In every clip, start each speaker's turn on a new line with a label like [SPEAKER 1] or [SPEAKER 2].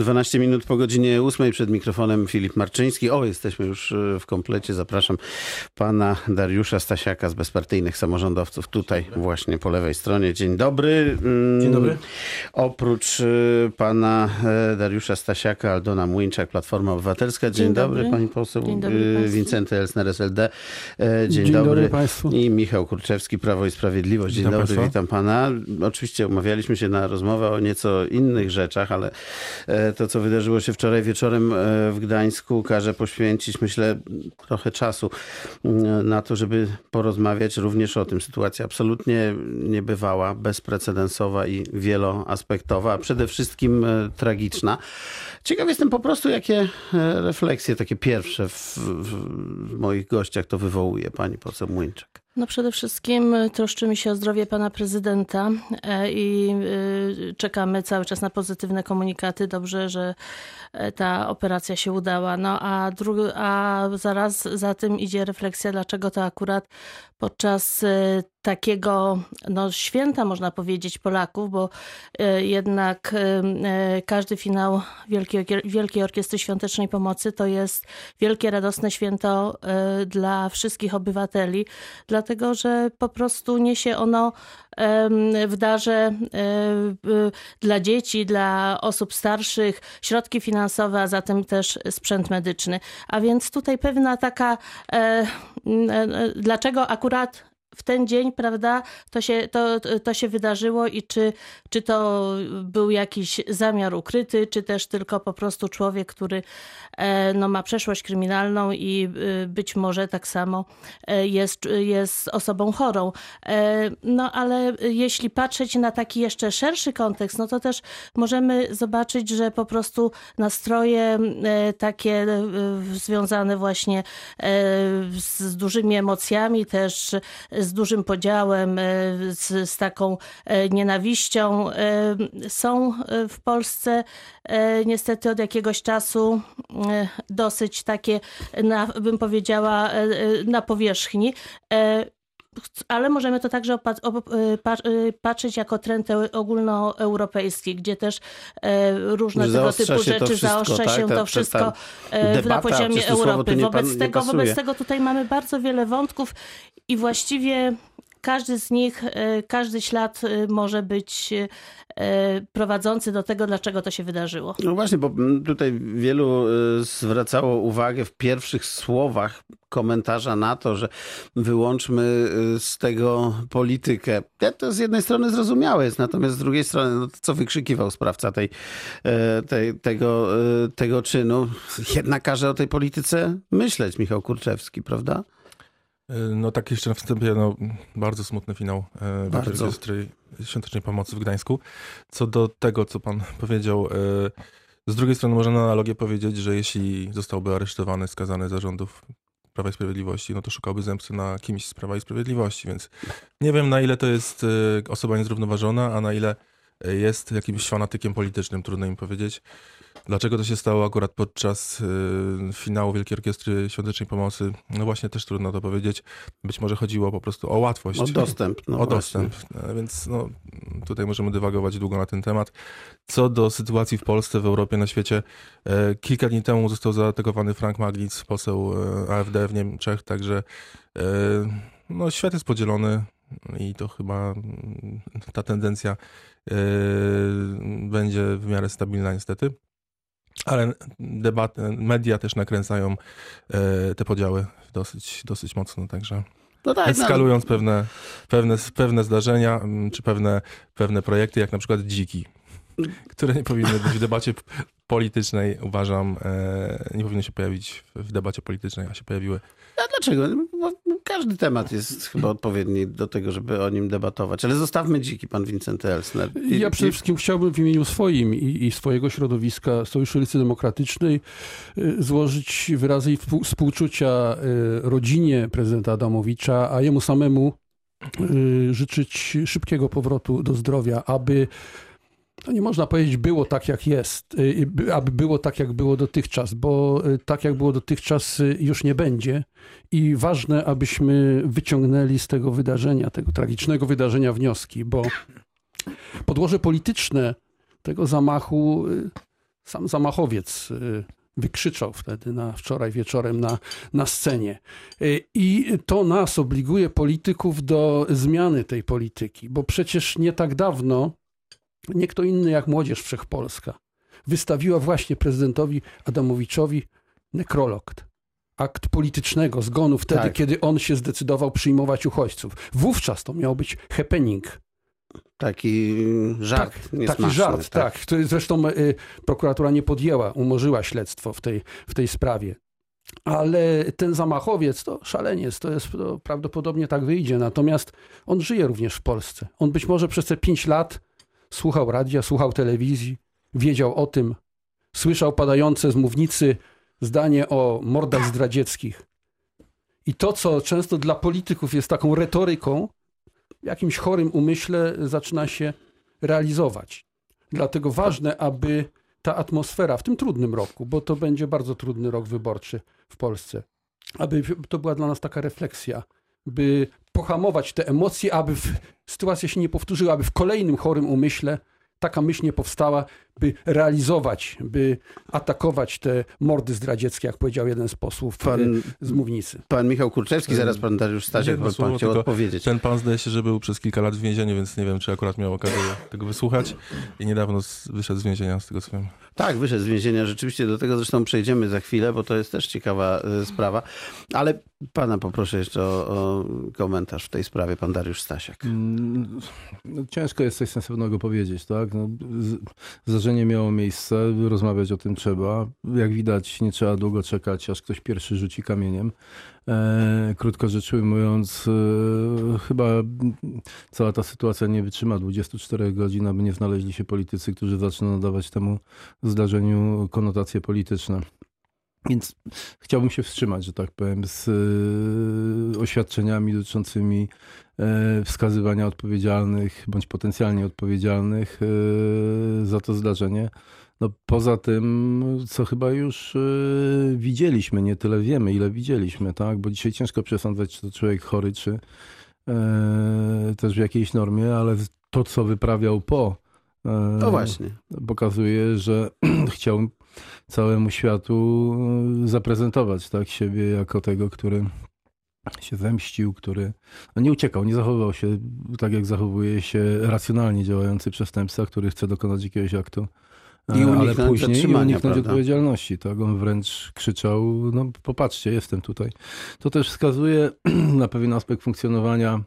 [SPEAKER 1] 12 minut po godzinie 8 przed mikrofonem Filip Marczyński. O, jesteśmy już e, w komplecie. Zapraszam pana Dariusza Stasiaka z Bezpartyjnych Samorządowców tutaj właśnie po lewej stronie. Dzień dobry. Mm,
[SPEAKER 2] Dzień dobry.
[SPEAKER 1] Oprócz e, pana e, Dariusza Stasiaka, Aldona Młynczak, Platforma Obywatelska. Dzień,
[SPEAKER 3] Dzień
[SPEAKER 1] dobry.
[SPEAKER 3] dobry.
[SPEAKER 1] pani poseł
[SPEAKER 3] Dzień dobry.
[SPEAKER 1] Wincenty Elsner, SLD. Dzień,
[SPEAKER 2] Dzień
[SPEAKER 1] dobry.
[SPEAKER 2] dobry państwu.
[SPEAKER 1] I Michał Kurczewski, Prawo i Sprawiedliwość. Dzień
[SPEAKER 2] Witam
[SPEAKER 1] dobry,
[SPEAKER 2] państwa.
[SPEAKER 1] witam pana. Oczywiście umawialiśmy się na rozmowę o nieco innych rzeczach, ale to, co wydarzyło się wczoraj wieczorem e, w Gdańsku, każe poświęcić, myślę, trochę czasu mm, na to, żeby porozmawiać również o tym. Sytuacja absolutnie niebywała, bezprecedensowa i wieloaspektowa, a przede wszystkim e, tragiczna. Ciekaw jestem po prostu, jakie e, refleksje takie pierwsze w, w, moich gościach to wywołuje pani poseł Młyńczak.
[SPEAKER 3] No przede wszystkim y, troszczymy się o zdrowie pana prezydenta e, i y, czekamy cały czas na pozytywne komunikaty. Dobrze, że e, ta operacja się udała. No a, dru- a zaraz za tym idzie refleksja, dlaczego to akurat podczas takiego no, święta, można powiedzieć, Polaków, bo jednak każdy finał Wielkiej, Wielkiej Orkiestry Świątecznej Pomocy to jest wielkie, radosne święto dla wszystkich obywateli, dlatego że po prostu niesie ono em, w darze e, dla dzieci, dla osób starszych środki finansowe, a zatem też sprzęt medyczny. A więc tutaj pewna taka, e, e, dlaczego akurat w ten dzień, prawda, to się, to, to się wydarzyło i czy, czy to był jakiś zamiar ukryty, czy też tylko po prostu człowiek, który e, no, ma przeszłość kryminalną i y, być może tak samo e, jest, jest osobą chorą. E, No ale jeśli patrzeć na taki jeszcze szerszy kontekst, no to też możemy zobaczyć, że po prostu nastroje e, takie e, związane właśnie e, z dużymi emocjami, też z dużym podziałem, e, z, z taką e, nienawiścią e, są w Polsce niestety od jakiegoś czasu dosyć takie, na, bym powiedziała, na powierzchni. Ale możemy to także y, y, patrzeć jako trend eu- ogólnoeuropejski, gdzie też e, różne tego typu rzeczy
[SPEAKER 1] wszystko,
[SPEAKER 3] zaostrza
[SPEAKER 1] tak?
[SPEAKER 3] się to wszystko
[SPEAKER 1] ta
[SPEAKER 3] e, w- na
[SPEAKER 1] debata,
[SPEAKER 3] poziomie Europy. Wobec
[SPEAKER 1] pan-
[SPEAKER 3] tego, wobec tego tutaj mamy bardzo wiele wątków i właściwie każdy z nich, e, każdy ślad e, może być e, prowadzący do tego, dlaczego to się wydarzyło.
[SPEAKER 1] No właśnie, bo tutaj wielu zwracało uwagę w pierwszych słowach komentarza na to, że wyłączmy z tego politykę. To z jednej strony zrozumiałe jest, natomiast z drugiej strony, no co wykrzykiwał sprawca tej, tej, tego, tego czynu, jednak każe o tej polityce myśleć, Michał Kurczewski, prawda?
[SPEAKER 2] No tak jeszcze na wstępie, no, bardzo smutny finał e,
[SPEAKER 1] Bardzo.
[SPEAKER 2] Orkiestry Świątecznej Pomocy w Gdańsku. Co do tego, co pan powiedział, e, z drugiej strony można na analogię powiedzieć, że jeśli zostałby aresztowany, skazany za rządów Prawa i Sprawiedliwości, no to szukałby zemsty na kimś z Prawa i Sprawiedliwości, więc nie wiem na ile to jest e, osoba niezrównoważona, a na ile e, jest jakimś fanatykiem politycznym, trudno im powiedzieć. Dlaczego to się stało akurat podczas y, finału Wielkiej Orkiestry Świątecznej Pomocy? No właśnie też trudno to powiedzieć. Być może chodziło po prostu o łatwość.
[SPEAKER 1] O dostęp. No
[SPEAKER 2] o
[SPEAKER 1] właśnie.
[SPEAKER 2] dostęp. E, Więc no, tutaj możemy dywagować długo na ten temat. Co do sytuacji w Polsce, w Europie, na świecie. E, kilka dni temu został zaatakowany Frank Magnitz, poseł e, AfD w Niemczech, także e, no, świat jest podzielony i to chyba mm, ta tendencja będzie w miarę stabilna niestety. Ale debat, media też nakręcają e, te podziały dosyć, dosyć mocno, także
[SPEAKER 1] No tak, no,
[SPEAKER 2] eskalując pewne, pewne, pewne zdarzenia, mm, czy pewne, pewne projekty, jak na przykład dziki, które nie powinny być w debacie politycznej, uważam, e, nie powinny się pojawić w- debacie politycznej, a się pojawiły.
[SPEAKER 1] A dlaczego? Bo każdy temat jest chyba odpowiedni do tego, żeby o nim debatować. Ale zostawmy dziki, pan Wincenty Elsner. I-
[SPEAKER 4] Ja
[SPEAKER 1] i-
[SPEAKER 4] przede wszystkim chciałbym w imieniu swoim i, i swojego środowiska Sojuszu Lewicy Demokratycznej y, złożyć wyrazy i współ- współczucia y, rodzinie prezydenta Adamowicza, a jemu samemu życzyć szybkiego powrotu do zdrowia, aby to nie można powiedzieć było tak jak jest, y, by- aby było tak jak było dotychczas, bo y, tak jak było dotychczas y, już nie będzie i ważne, abyśmy wyciągnęli z tego wydarzenia, tego tragicznego wydarzenia wnioski, bo podłoże polityczne tego zamachu y, sam zamachowiec y, wykrzyczał wtedy na, wczoraj wieczorem na, na scenie. Y, I to nas obliguje, polityków, do zmiany tej polityki, bo przecież nie tak dawno nie kto inny jak Młodzież Wszechpolska wystawiła właśnie prezydentowi Adamowiczowi nekrolog. Akt politycznego zgonu wtedy,
[SPEAKER 1] Tak.
[SPEAKER 4] kiedy on się zdecydował przyjmować uchodźców. Wówczas to miał być happening.
[SPEAKER 1] Taki żart
[SPEAKER 4] Tak, taki żart, tak. Który zresztą y, prokuratura nie podjęła, umorzyła śledztwo w tej, w tej sprawie. Ale ten zamachowiec to szaleniec, to jest to prawdopodobnie tak wyjdzie. Natomiast on żyje również w Polsce. On być może przez te pięć lat słuchał radia, słuchał telewizji, wiedział o tym, słyszał padające z mównicy zdanie o mordach zdradzieckich. I to, co często dla polityków jest taką retoryką, w jakimś chorym umyśle zaczyna się realizować. Dlatego ważne, aby ta atmosfera w tym trudnym roku, bo to będzie bardzo trudny rok wyborczy w Polsce, aby to była dla nas taka refleksja, by pohamować te emocje, aby w, sytuacja się nie powtórzyła, aby w kolejnym chorym umyśle taka myśl nie powstała, by realizować, by atakować te mordy zdradzieckie, jak powiedział jeden z posłów
[SPEAKER 1] Pan,
[SPEAKER 4] y, z mównicy.
[SPEAKER 1] pan Michał Kurczewski, zaraz pan Dariusz Stasiak, bo pan
[SPEAKER 2] słowo
[SPEAKER 1] chciał odpowiedzieć.
[SPEAKER 2] Ten pan zdaje się, że był przez kilka lat w więzieniu, więc nie wiem, czy akurat miał okazję tego wysłuchać. I niedawno z, wyszedł z więzienia, z tego co wiem.
[SPEAKER 1] Tak, wyszedł z więzienia. Rzeczywiście do tego zresztą przejdziemy za chwilę, bo to jest też ciekawa y, sprawa. Ale pana poproszę jeszcze o, o komentarz w tej sprawie, pan Dariusz Stasiak.
[SPEAKER 5] Mm, No, ciężko jest coś sensownego powiedzieć, tak? No, z- zdarzenie miało miejsce, rozmawiać o tym trzeba. Jak widać, nie trzeba długo czekać, aż ktoś pierwszy rzuci kamieniem. E, krótko rzecz ujmując, e, chyba cała ta sytuacja nie wytrzyma 24 godzin, aby nie znaleźli się politycy, którzy zaczną nadawać temu zdarzeniu konotacje polityczne. Więc chciałbym się wstrzymać, że tak powiem, z e, oświadczeniami dotyczącymi e, wskazywania odpowiedzialnych bądź potencjalnie odpowiedzialnych e, za to zdarzenie. No, poza tym, co chyba już e, widzieliśmy, nie tyle wiemy, ile widzieliśmy, tak? Bo dzisiaj ciężko przesądzać, czy to człowiek chory, czy e, też w jakiejś normie, ale to, co wyprawiał po,
[SPEAKER 1] No właśnie.
[SPEAKER 5] pokazuje, że chciał całemu światu e, zaprezentować tak siebie jako tego, który się zemścił, który no nie uciekał, nie zachowywał się tak, jak zachowuje się racjonalnie działający przestępca, który chce dokonać jakiegoś aktu. e,
[SPEAKER 1] I
[SPEAKER 5] ale później i uniknąć
[SPEAKER 1] prawda?
[SPEAKER 5] odpowiedzialności. Tak? On wręcz krzyczał, no popatrzcie, jestem tutaj. To też wskazuje na pewien aspekt funkcjonowania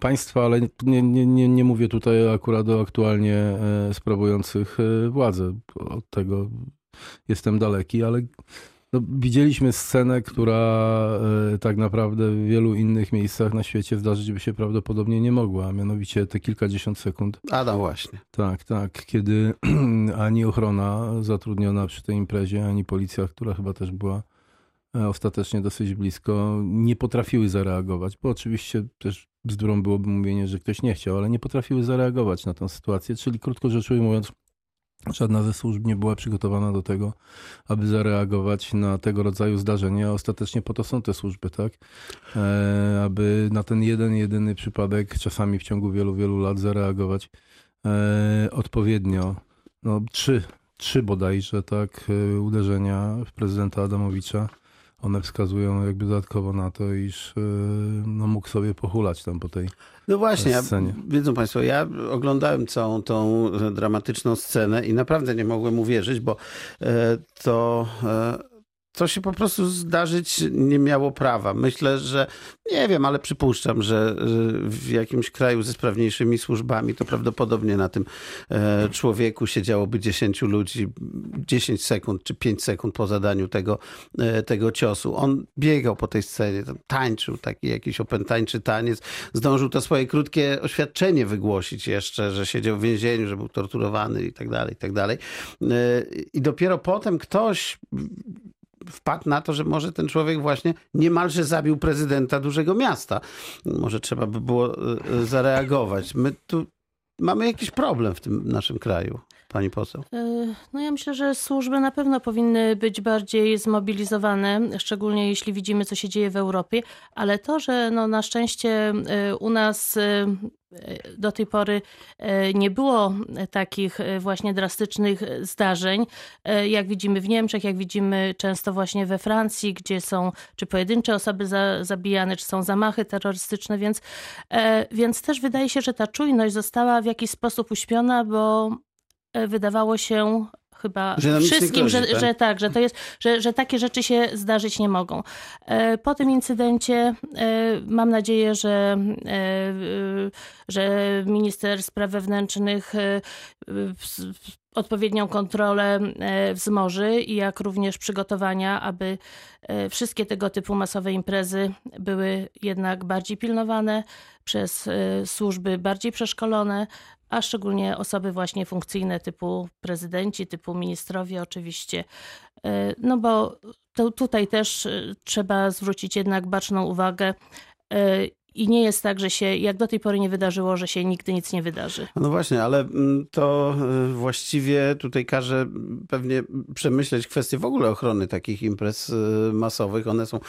[SPEAKER 5] państwa, ale nie, nie, nie, nie mówię tutaj akurat o aktualnie e, sprawujących władzę. Od tego jestem daleki, ale no, widzieliśmy scenę, która e, tak naprawdę w wielu innych miejscach na świecie zdarzyć by się prawdopodobnie nie mogła, a mianowicie te kilkadziesiąt sekund
[SPEAKER 1] Adam właśnie.
[SPEAKER 5] tak, tak. Kiedy ani ochrona zatrudniona przy tej imprezie, ani policja, która chyba też była e, ostatecznie dosyć blisko, nie potrafiły zareagować, bo oczywiście też bzdurą byłoby mówienie, że ktoś nie chciał, ale nie potrafiły zareagować na tę sytuację, czyli krótko rzecz ujmując, żadna ze służb nie była przygotowana do tego, aby zareagować na tego rodzaju zdarzenia. Ostatecznie po to są te służby, tak? E, aby na ten jeden, jedyny przypadek, czasami w ciągu wielu, wielu lat zareagować e, odpowiednio. No, trzy, trzy bodajże, tak, e, uderzenia w prezydenta Adamowicza. One wskazują jakby dodatkowo na to, iż e, no, mógł sobie pochulać tam po tej
[SPEAKER 1] No właśnie,
[SPEAKER 5] scenie.
[SPEAKER 1] wiedzą Państwo, ja oglądałem całą tą e, dramatyczną scenę i naprawdę nie mogłem uwierzyć, bo e, to, to się po prostu zdarzyć nie miało prawa. Myślę, że nie wiem, ale przypuszczam, że w jakimś kraju ze sprawniejszymi służbami to prawdopodobnie na tym e, człowieku siedziałoby 10 ludzi 10 sekund czy 5 sekund po zadaniu tego, e, tego ciosu. On biegał po tej scenie, tańczył taki jakiś opętańczy taniec, zdążył to swoje krótkie oświadczenie wygłosić jeszcze, że siedział w więzieniu, że był torturowany i tak dalej, i tak dalej. E, I dopiero potem ktoś wpadł na to, że może ten człowiek właśnie niemalże zabił prezydenta dużego miasta. Może trzeba by było e, e, zareagować. My tu mamy jakiś problem w tym naszym kraju, pani poseł.
[SPEAKER 3] Y, No ja myślę, że służby na pewno powinny być bardziej zmobilizowane, szczególnie jeśli widzimy, co się dzieje w Europie, ale to, że no na szczęście u nas do tej pory e, nie było takich e, właśnie drastycznych zdarzeń, e, jak widzimy w Niemczech, jak widzimy często właśnie we Francji, gdzie są czy pojedyncze osoby za, zabijane, czy są zamachy terrorystyczne, więc, więc też wydaje się, że ta czujność została w jakiś sposób uśpiona, bo wydawało się chyba wszystkim,
[SPEAKER 1] grozi,
[SPEAKER 3] że,
[SPEAKER 1] tak?
[SPEAKER 3] że tak, że to jest, że, że takie rzeczy się zdarzyć nie mogą. E, po tym incydencie e, mam nadzieję, że, e, że minister spraw wewnętrznych odpowiednią kontrolę wzmoży i jak również przygotowania, aby wszystkie tego typu masowe imprezy były jednak bardziej pilnowane przez służby bardziej przeszkolone, a szczególnie osoby właśnie funkcyjne typu prezydenci, typu ministrowie oczywiście. E, no bo to tutaj też e, trzeba zwrócić jednak baczną uwagę e, i nie jest tak, że się, jak do tej pory nie wydarzyło, że się nigdy nic nie wydarzy.
[SPEAKER 1] No właśnie, ale mm, to y, właściwie tutaj każe pewnie przemyśleć kwestię w ogóle ochrony takich imprez y, masowych. One są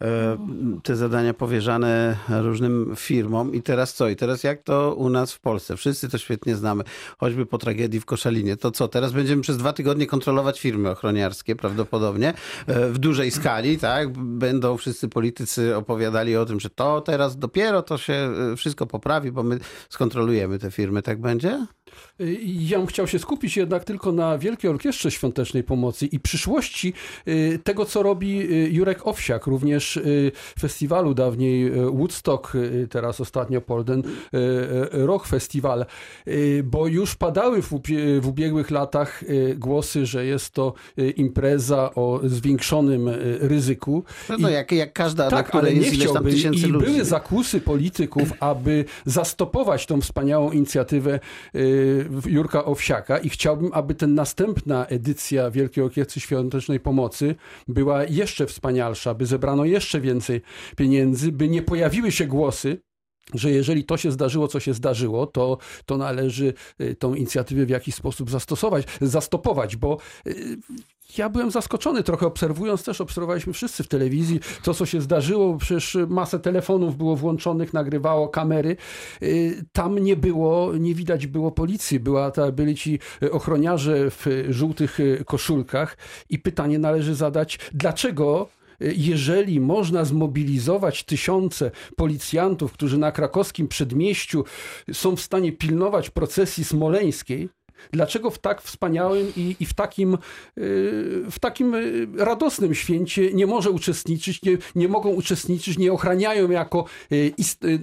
[SPEAKER 1] e, te zadania powierzane różnym firmom. I teraz co? I teraz jak to u nas w Polsce? Wszyscy to świetnie znamy, choćby po tragedii w Koszalinie. To co? Teraz będziemy przez dwa tygodnie kontrolować firmy ochroniarskie prawdopodobnie e, w dużej skali, tak? Będą wszyscy politycy opowiadali o tym, że to teraz do dopiero to się y, wszystko poprawi, bo my skontrolujemy te firmy, tak będzie?
[SPEAKER 4] Y, ja bym chciał się skupić jednak tylko na Wielkiej Orkiestrze Świątecznej Pomocy i przyszłości y, tego, co robi Jurek Owsiak, również festiwalu dawniej Woodstock, teraz ostatnio Polden Rock Festival, bo już padały w ubiegłych latach głosy, że jest to impreza o zwiększonym ryzyku.
[SPEAKER 1] No, no jak, jak każda,
[SPEAKER 4] tak,
[SPEAKER 1] na
[SPEAKER 4] ale
[SPEAKER 1] jest ileś tam tysięcy
[SPEAKER 4] i
[SPEAKER 1] ludzi.
[SPEAKER 4] były zakusy polityków, aby zastopować tą wspaniałą inicjatywę y, Jurka Owsiaka i chciałbym, aby ten następna edycja Wielkiej Orkiestry Świątecznej Pomocy była jeszcze wspanialsza, by zebrano jeszcze więcej pieniędzy, by nie pojawiły się głosy, że jeżeli to się zdarzyło, co się zdarzyło, to, to należy y, tą inicjatywę w jakiś sposób zastosować, zastopować, bo y, ja byłem zaskoczony trochę obserwując też, obserwowaliśmy wszyscy w telewizji to, co się zdarzyło, przecież masę telefonów było włączonych, nagrywało kamery. Y, tam nie było, nie widać było policji, była ta, byli ci ochroniarze w żółtych koszulkach i pytanie należy zadać, dlaczego jeżeli można zmobilizować tysiące policjantów, którzy na krakowskim przedmieściu są w stanie pilnować procesji smoleńskiej, Dlaczego w tak wspaniałym i, i w, takim, y, w takim y, radosnym święcie nie może uczestniczyć, nie, nie mogą uczestniczyć, nie ochraniają jako y,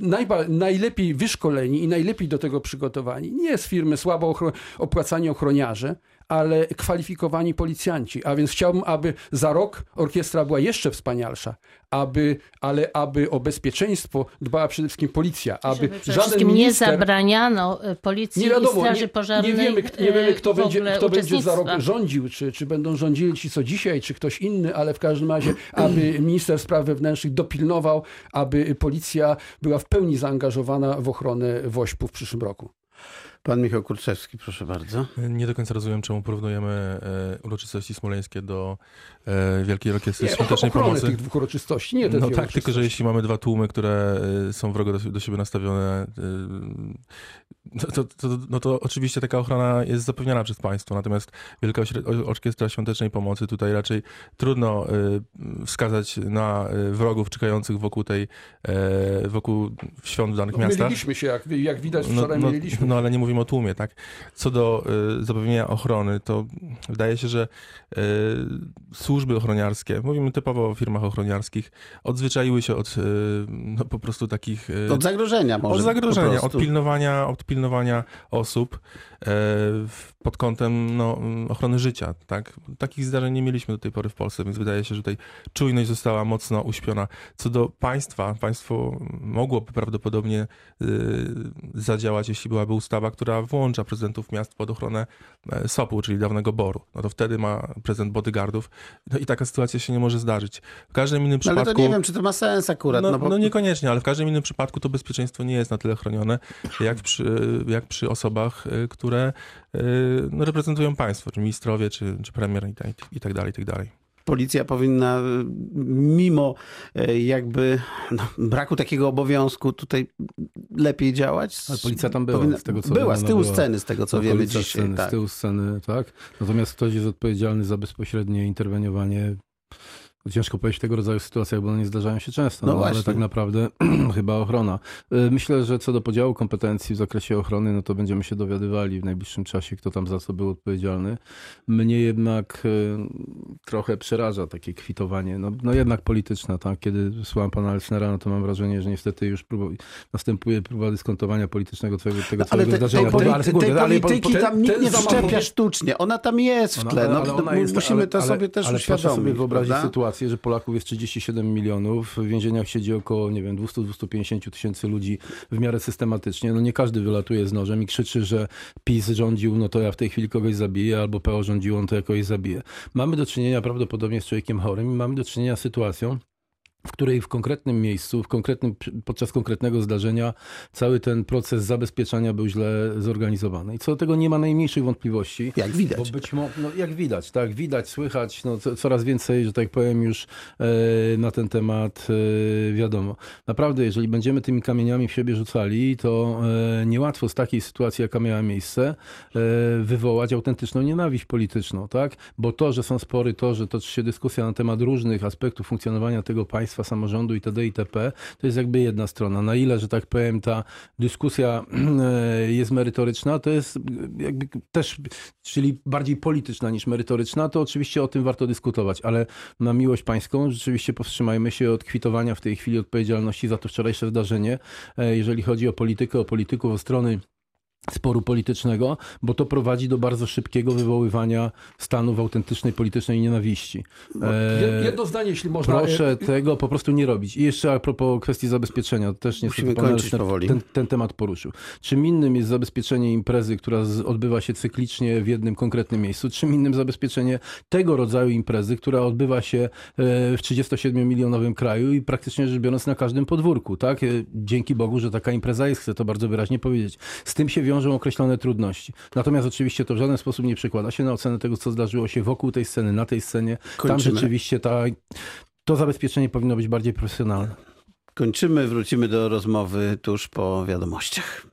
[SPEAKER 4] najba, najlepiej wyszkoleni i najlepiej do tego przygotowani? Nie z firmy słabo opłacani ochroniarze, ale kwalifikowani policjanci. A więc chciałbym, aby za rok orkiestra była jeszcze wspanialsza, aby, ale aby o bezpieczeństwo dbała przede wszystkim policja, aby
[SPEAKER 3] Żeby przede żaden minister... nie zabraniano e, policji nie wiadomo, straży pożarnej
[SPEAKER 4] nie, nie wiemy, nie wiemy kto, będzie, kto będzie za rok rządził, czy, czy będą rządzili ci co dzisiaj, czy ktoś inny, ale w każdym razie, aby minister spraw wewnętrznych dopilnował, aby policja była w pełni zaangażowana w ochronę Wośpu w przyszłym roku.
[SPEAKER 1] Pan Michał Kurczewski, proszę bardzo.
[SPEAKER 2] Nie do końca rozumiem, czemu porównujemy e, uroczystości smoleńskie do e, Wielkiej Orkiestry
[SPEAKER 4] nie,
[SPEAKER 2] Świątecznej Pomocy.
[SPEAKER 4] tych dwóch uroczystości, nie te
[SPEAKER 2] No tak, tylko że jeśli mamy dwa tłumy, które e, są wrogo do, do siebie nastawione, no to, to, no to oczywiście taka ochrona jest zapewniana przez państwo, natomiast Wielka Orkiestra Świątecznej Pomocy tutaj raczej trudno wskazać na wrogów czekających wokół tej, wokół świąt w danych
[SPEAKER 4] no,
[SPEAKER 2] miastach.
[SPEAKER 4] Myliliśmy się, jak, jak widać wczoraj
[SPEAKER 2] no, no,
[SPEAKER 4] myliliśmy.
[SPEAKER 2] No ale nie mówimy mówimy o tłumie, tak? Co do y, zapewnienia ochrony, to wydaje się, że y, służby ochroniarskie, mówimy typowo o firmach ochroniarskich, odzwyczaiły się od y, no, po prostu takich...
[SPEAKER 1] Y, od zagrożenia może.
[SPEAKER 2] Od zagrożenia, od pilnowania, od pilnowania osób pod kątem no, ochrony życia, tak? Takich zdarzeń nie mieliśmy do tej pory w Polsce, więc wydaje się, że tutaj czujność została mocno uśpiona. Co do państwa, państwo mogłoby prawdopodobnie y, zadziałać, jeśli byłaby ustawa, która włącza prezydentów miast pod ochronę e, SOP-u, czyli dawnego BOR-u. No to wtedy ma prezydent bodyguardów. No i taka sytuacja się nie może zdarzyć. W każdym innym przypadku...
[SPEAKER 1] No ale to nie wiem, czy to ma sens akurat.
[SPEAKER 2] No,
[SPEAKER 1] no, bo...
[SPEAKER 2] no niekoniecznie, ale w każdym innym przypadku to bezpieczeństwo nie jest na tyle chronione, jak przy, jak przy osobach, e, które e, no, reprezentują państwo, czy ministrowie, czy, czy premier i tak, i tak dalej, i tak dalej.
[SPEAKER 1] policja powinna y, mimo y, jakby no, braku takiego obowiązku tutaj lepiej działać?
[SPEAKER 5] Ale policja tam była,
[SPEAKER 1] Powinna-
[SPEAKER 5] z tego co
[SPEAKER 1] Była, z tyłu
[SPEAKER 5] była.
[SPEAKER 1] sceny, z tego co
[SPEAKER 5] Na
[SPEAKER 1] wiemy dzisiaj.
[SPEAKER 5] Sceny,
[SPEAKER 1] tak.
[SPEAKER 5] Z tyłu sceny, tak. Natomiast ktoś jest odpowiedzialny za bezpośrednie interweniowanie. Ciężko powiedzieć w tego rodzaju sytuacjach, bo one nie zdarzają się często,
[SPEAKER 1] No
[SPEAKER 5] no, ale tak naprawdę chyba ochrona. Y, Myślę, że co do podziału kompetencji w zakresie ochrony, no to będziemy się dowiadywali w najbliższym czasie, kto tam za co był odpowiedzialny. Mnie jednak y, trochę przeraża takie kwitowanie, no, no jednak polityczne, tak? Kiedy słucham pana Elsnera, no to mam wrażenie, że niestety już próba, następuje próba dyskontowania politycznego tego, tego
[SPEAKER 1] No, ale
[SPEAKER 5] całego
[SPEAKER 1] te,
[SPEAKER 5] zdarzenia.
[SPEAKER 1] tej,
[SPEAKER 5] Bo-
[SPEAKER 1] poli-
[SPEAKER 5] ale
[SPEAKER 1] tej
[SPEAKER 5] ale po-
[SPEAKER 1] polityki
[SPEAKER 5] ten-
[SPEAKER 1] tam nikt nie wszczepia sztucznie. Ona tam jest w
[SPEAKER 5] Ona-
[SPEAKER 1] tle.
[SPEAKER 5] ale-
[SPEAKER 1] No,
[SPEAKER 5] ale
[SPEAKER 1] musimy
[SPEAKER 5] ale-
[SPEAKER 1] to
[SPEAKER 5] ale-
[SPEAKER 1] sobie też
[SPEAKER 5] ale
[SPEAKER 1] uświadomić.
[SPEAKER 5] sobie wyobrazić
[SPEAKER 1] prawda?
[SPEAKER 5] Sytuację, że Polaków jest 37 milionów, w więzieniach siedzi około, nie wiem, 200-250 tysięcy ludzi w miarę systematycznie. No nie każdy wylatuje z nożem i krzyczy, że PiS rządził, no to ja w tej chwili kogoś zabiję, albo PO rządziło, no to ja kogoś zabiję. Mamy do czynienia prawdopodobnie z człowiekiem chorym i mamy do czynienia z sytuacją, której w konkretnym miejscu, w konkretnym, podczas konkretnego zdarzenia cały ten proces zabezpieczania był źle zorganizowany. I co do tego nie ma najmniejszych wątpliwości.
[SPEAKER 1] Jak widać.
[SPEAKER 5] Bo być może, no jak widać, tak, widać, słychać, no co, coraz więcej, że tak powiem, już e, na ten temat e, wiadomo. Naprawdę, jeżeli będziemy tymi kamieniami w siebie rzucali, to e, niełatwo z takiej sytuacji, jaka miała miejsce, e, wywołać autentyczną nienawiść polityczną, tak? Bo to, że są spory, to, że toczy się dyskusja na temat różnych aspektów funkcjonowania tego państwa, samorządu itd. itp., to jest jakby jedna strona. Na ile, że tak powiem, ta dyskusja e, jest merytoryczna, to jest jakby też, czyli bardziej polityczna niż merytoryczna, to oczywiście o tym warto dyskutować, ale na miłość pańską rzeczywiście powstrzymajmy się od kwitowania w tej chwili odpowiedzialności za to wczorajsze zdarzenie, e, jeżeli chodzi o politykę, o polityków, o strony sporu politycznego, bo to prowadzi do bardzo szybkiego wywoływania stanów autentycznej politycznej nienawiści. E,
[SPEAKER 4] Jedno zdanie, jeśli można.
[SPEAKER 5] Proszę tego po prostu nie robić. I jeszcze a propos kwestii zabezpieczenia, też niestety
[SPEAKER 1] Musimy
[SPEAKER 5] pan
[SPEAKER 1] kończyć powoli.
[SPEAKER 5] ten, ten temat poruszył. Czym innym jest zabezpieczenie imprezy, która z, odbywa się cyklicznie w jednym konkretnym miejscu, czym innym zabezpieczenie tego rodzaju imprezy, która odbywa się e, w 37-milionowym kraju i praktycznie rzecz biorąc na każdym podwórku. Tak? E, Dzięki Bogu, że taka impreza jest, chcę to bardzo wyraźnie powiedzieć. Z tym się wiążą określone trudności. Natomiast oczywiście to w żaden sposób nie przekłada się na ocenę tego, co zdarzyło się wokół tej sceny, na tej scenie. Tam
[SPEAKER 1] Kończymy.
[SPEAKER 5] rzeczywiście ta, to zabezpieczenie powinno być bardziej profesjonalne.
[SPEAKER 1] Kończymy, wrócimy do rozmowy tuż po wiadomościach.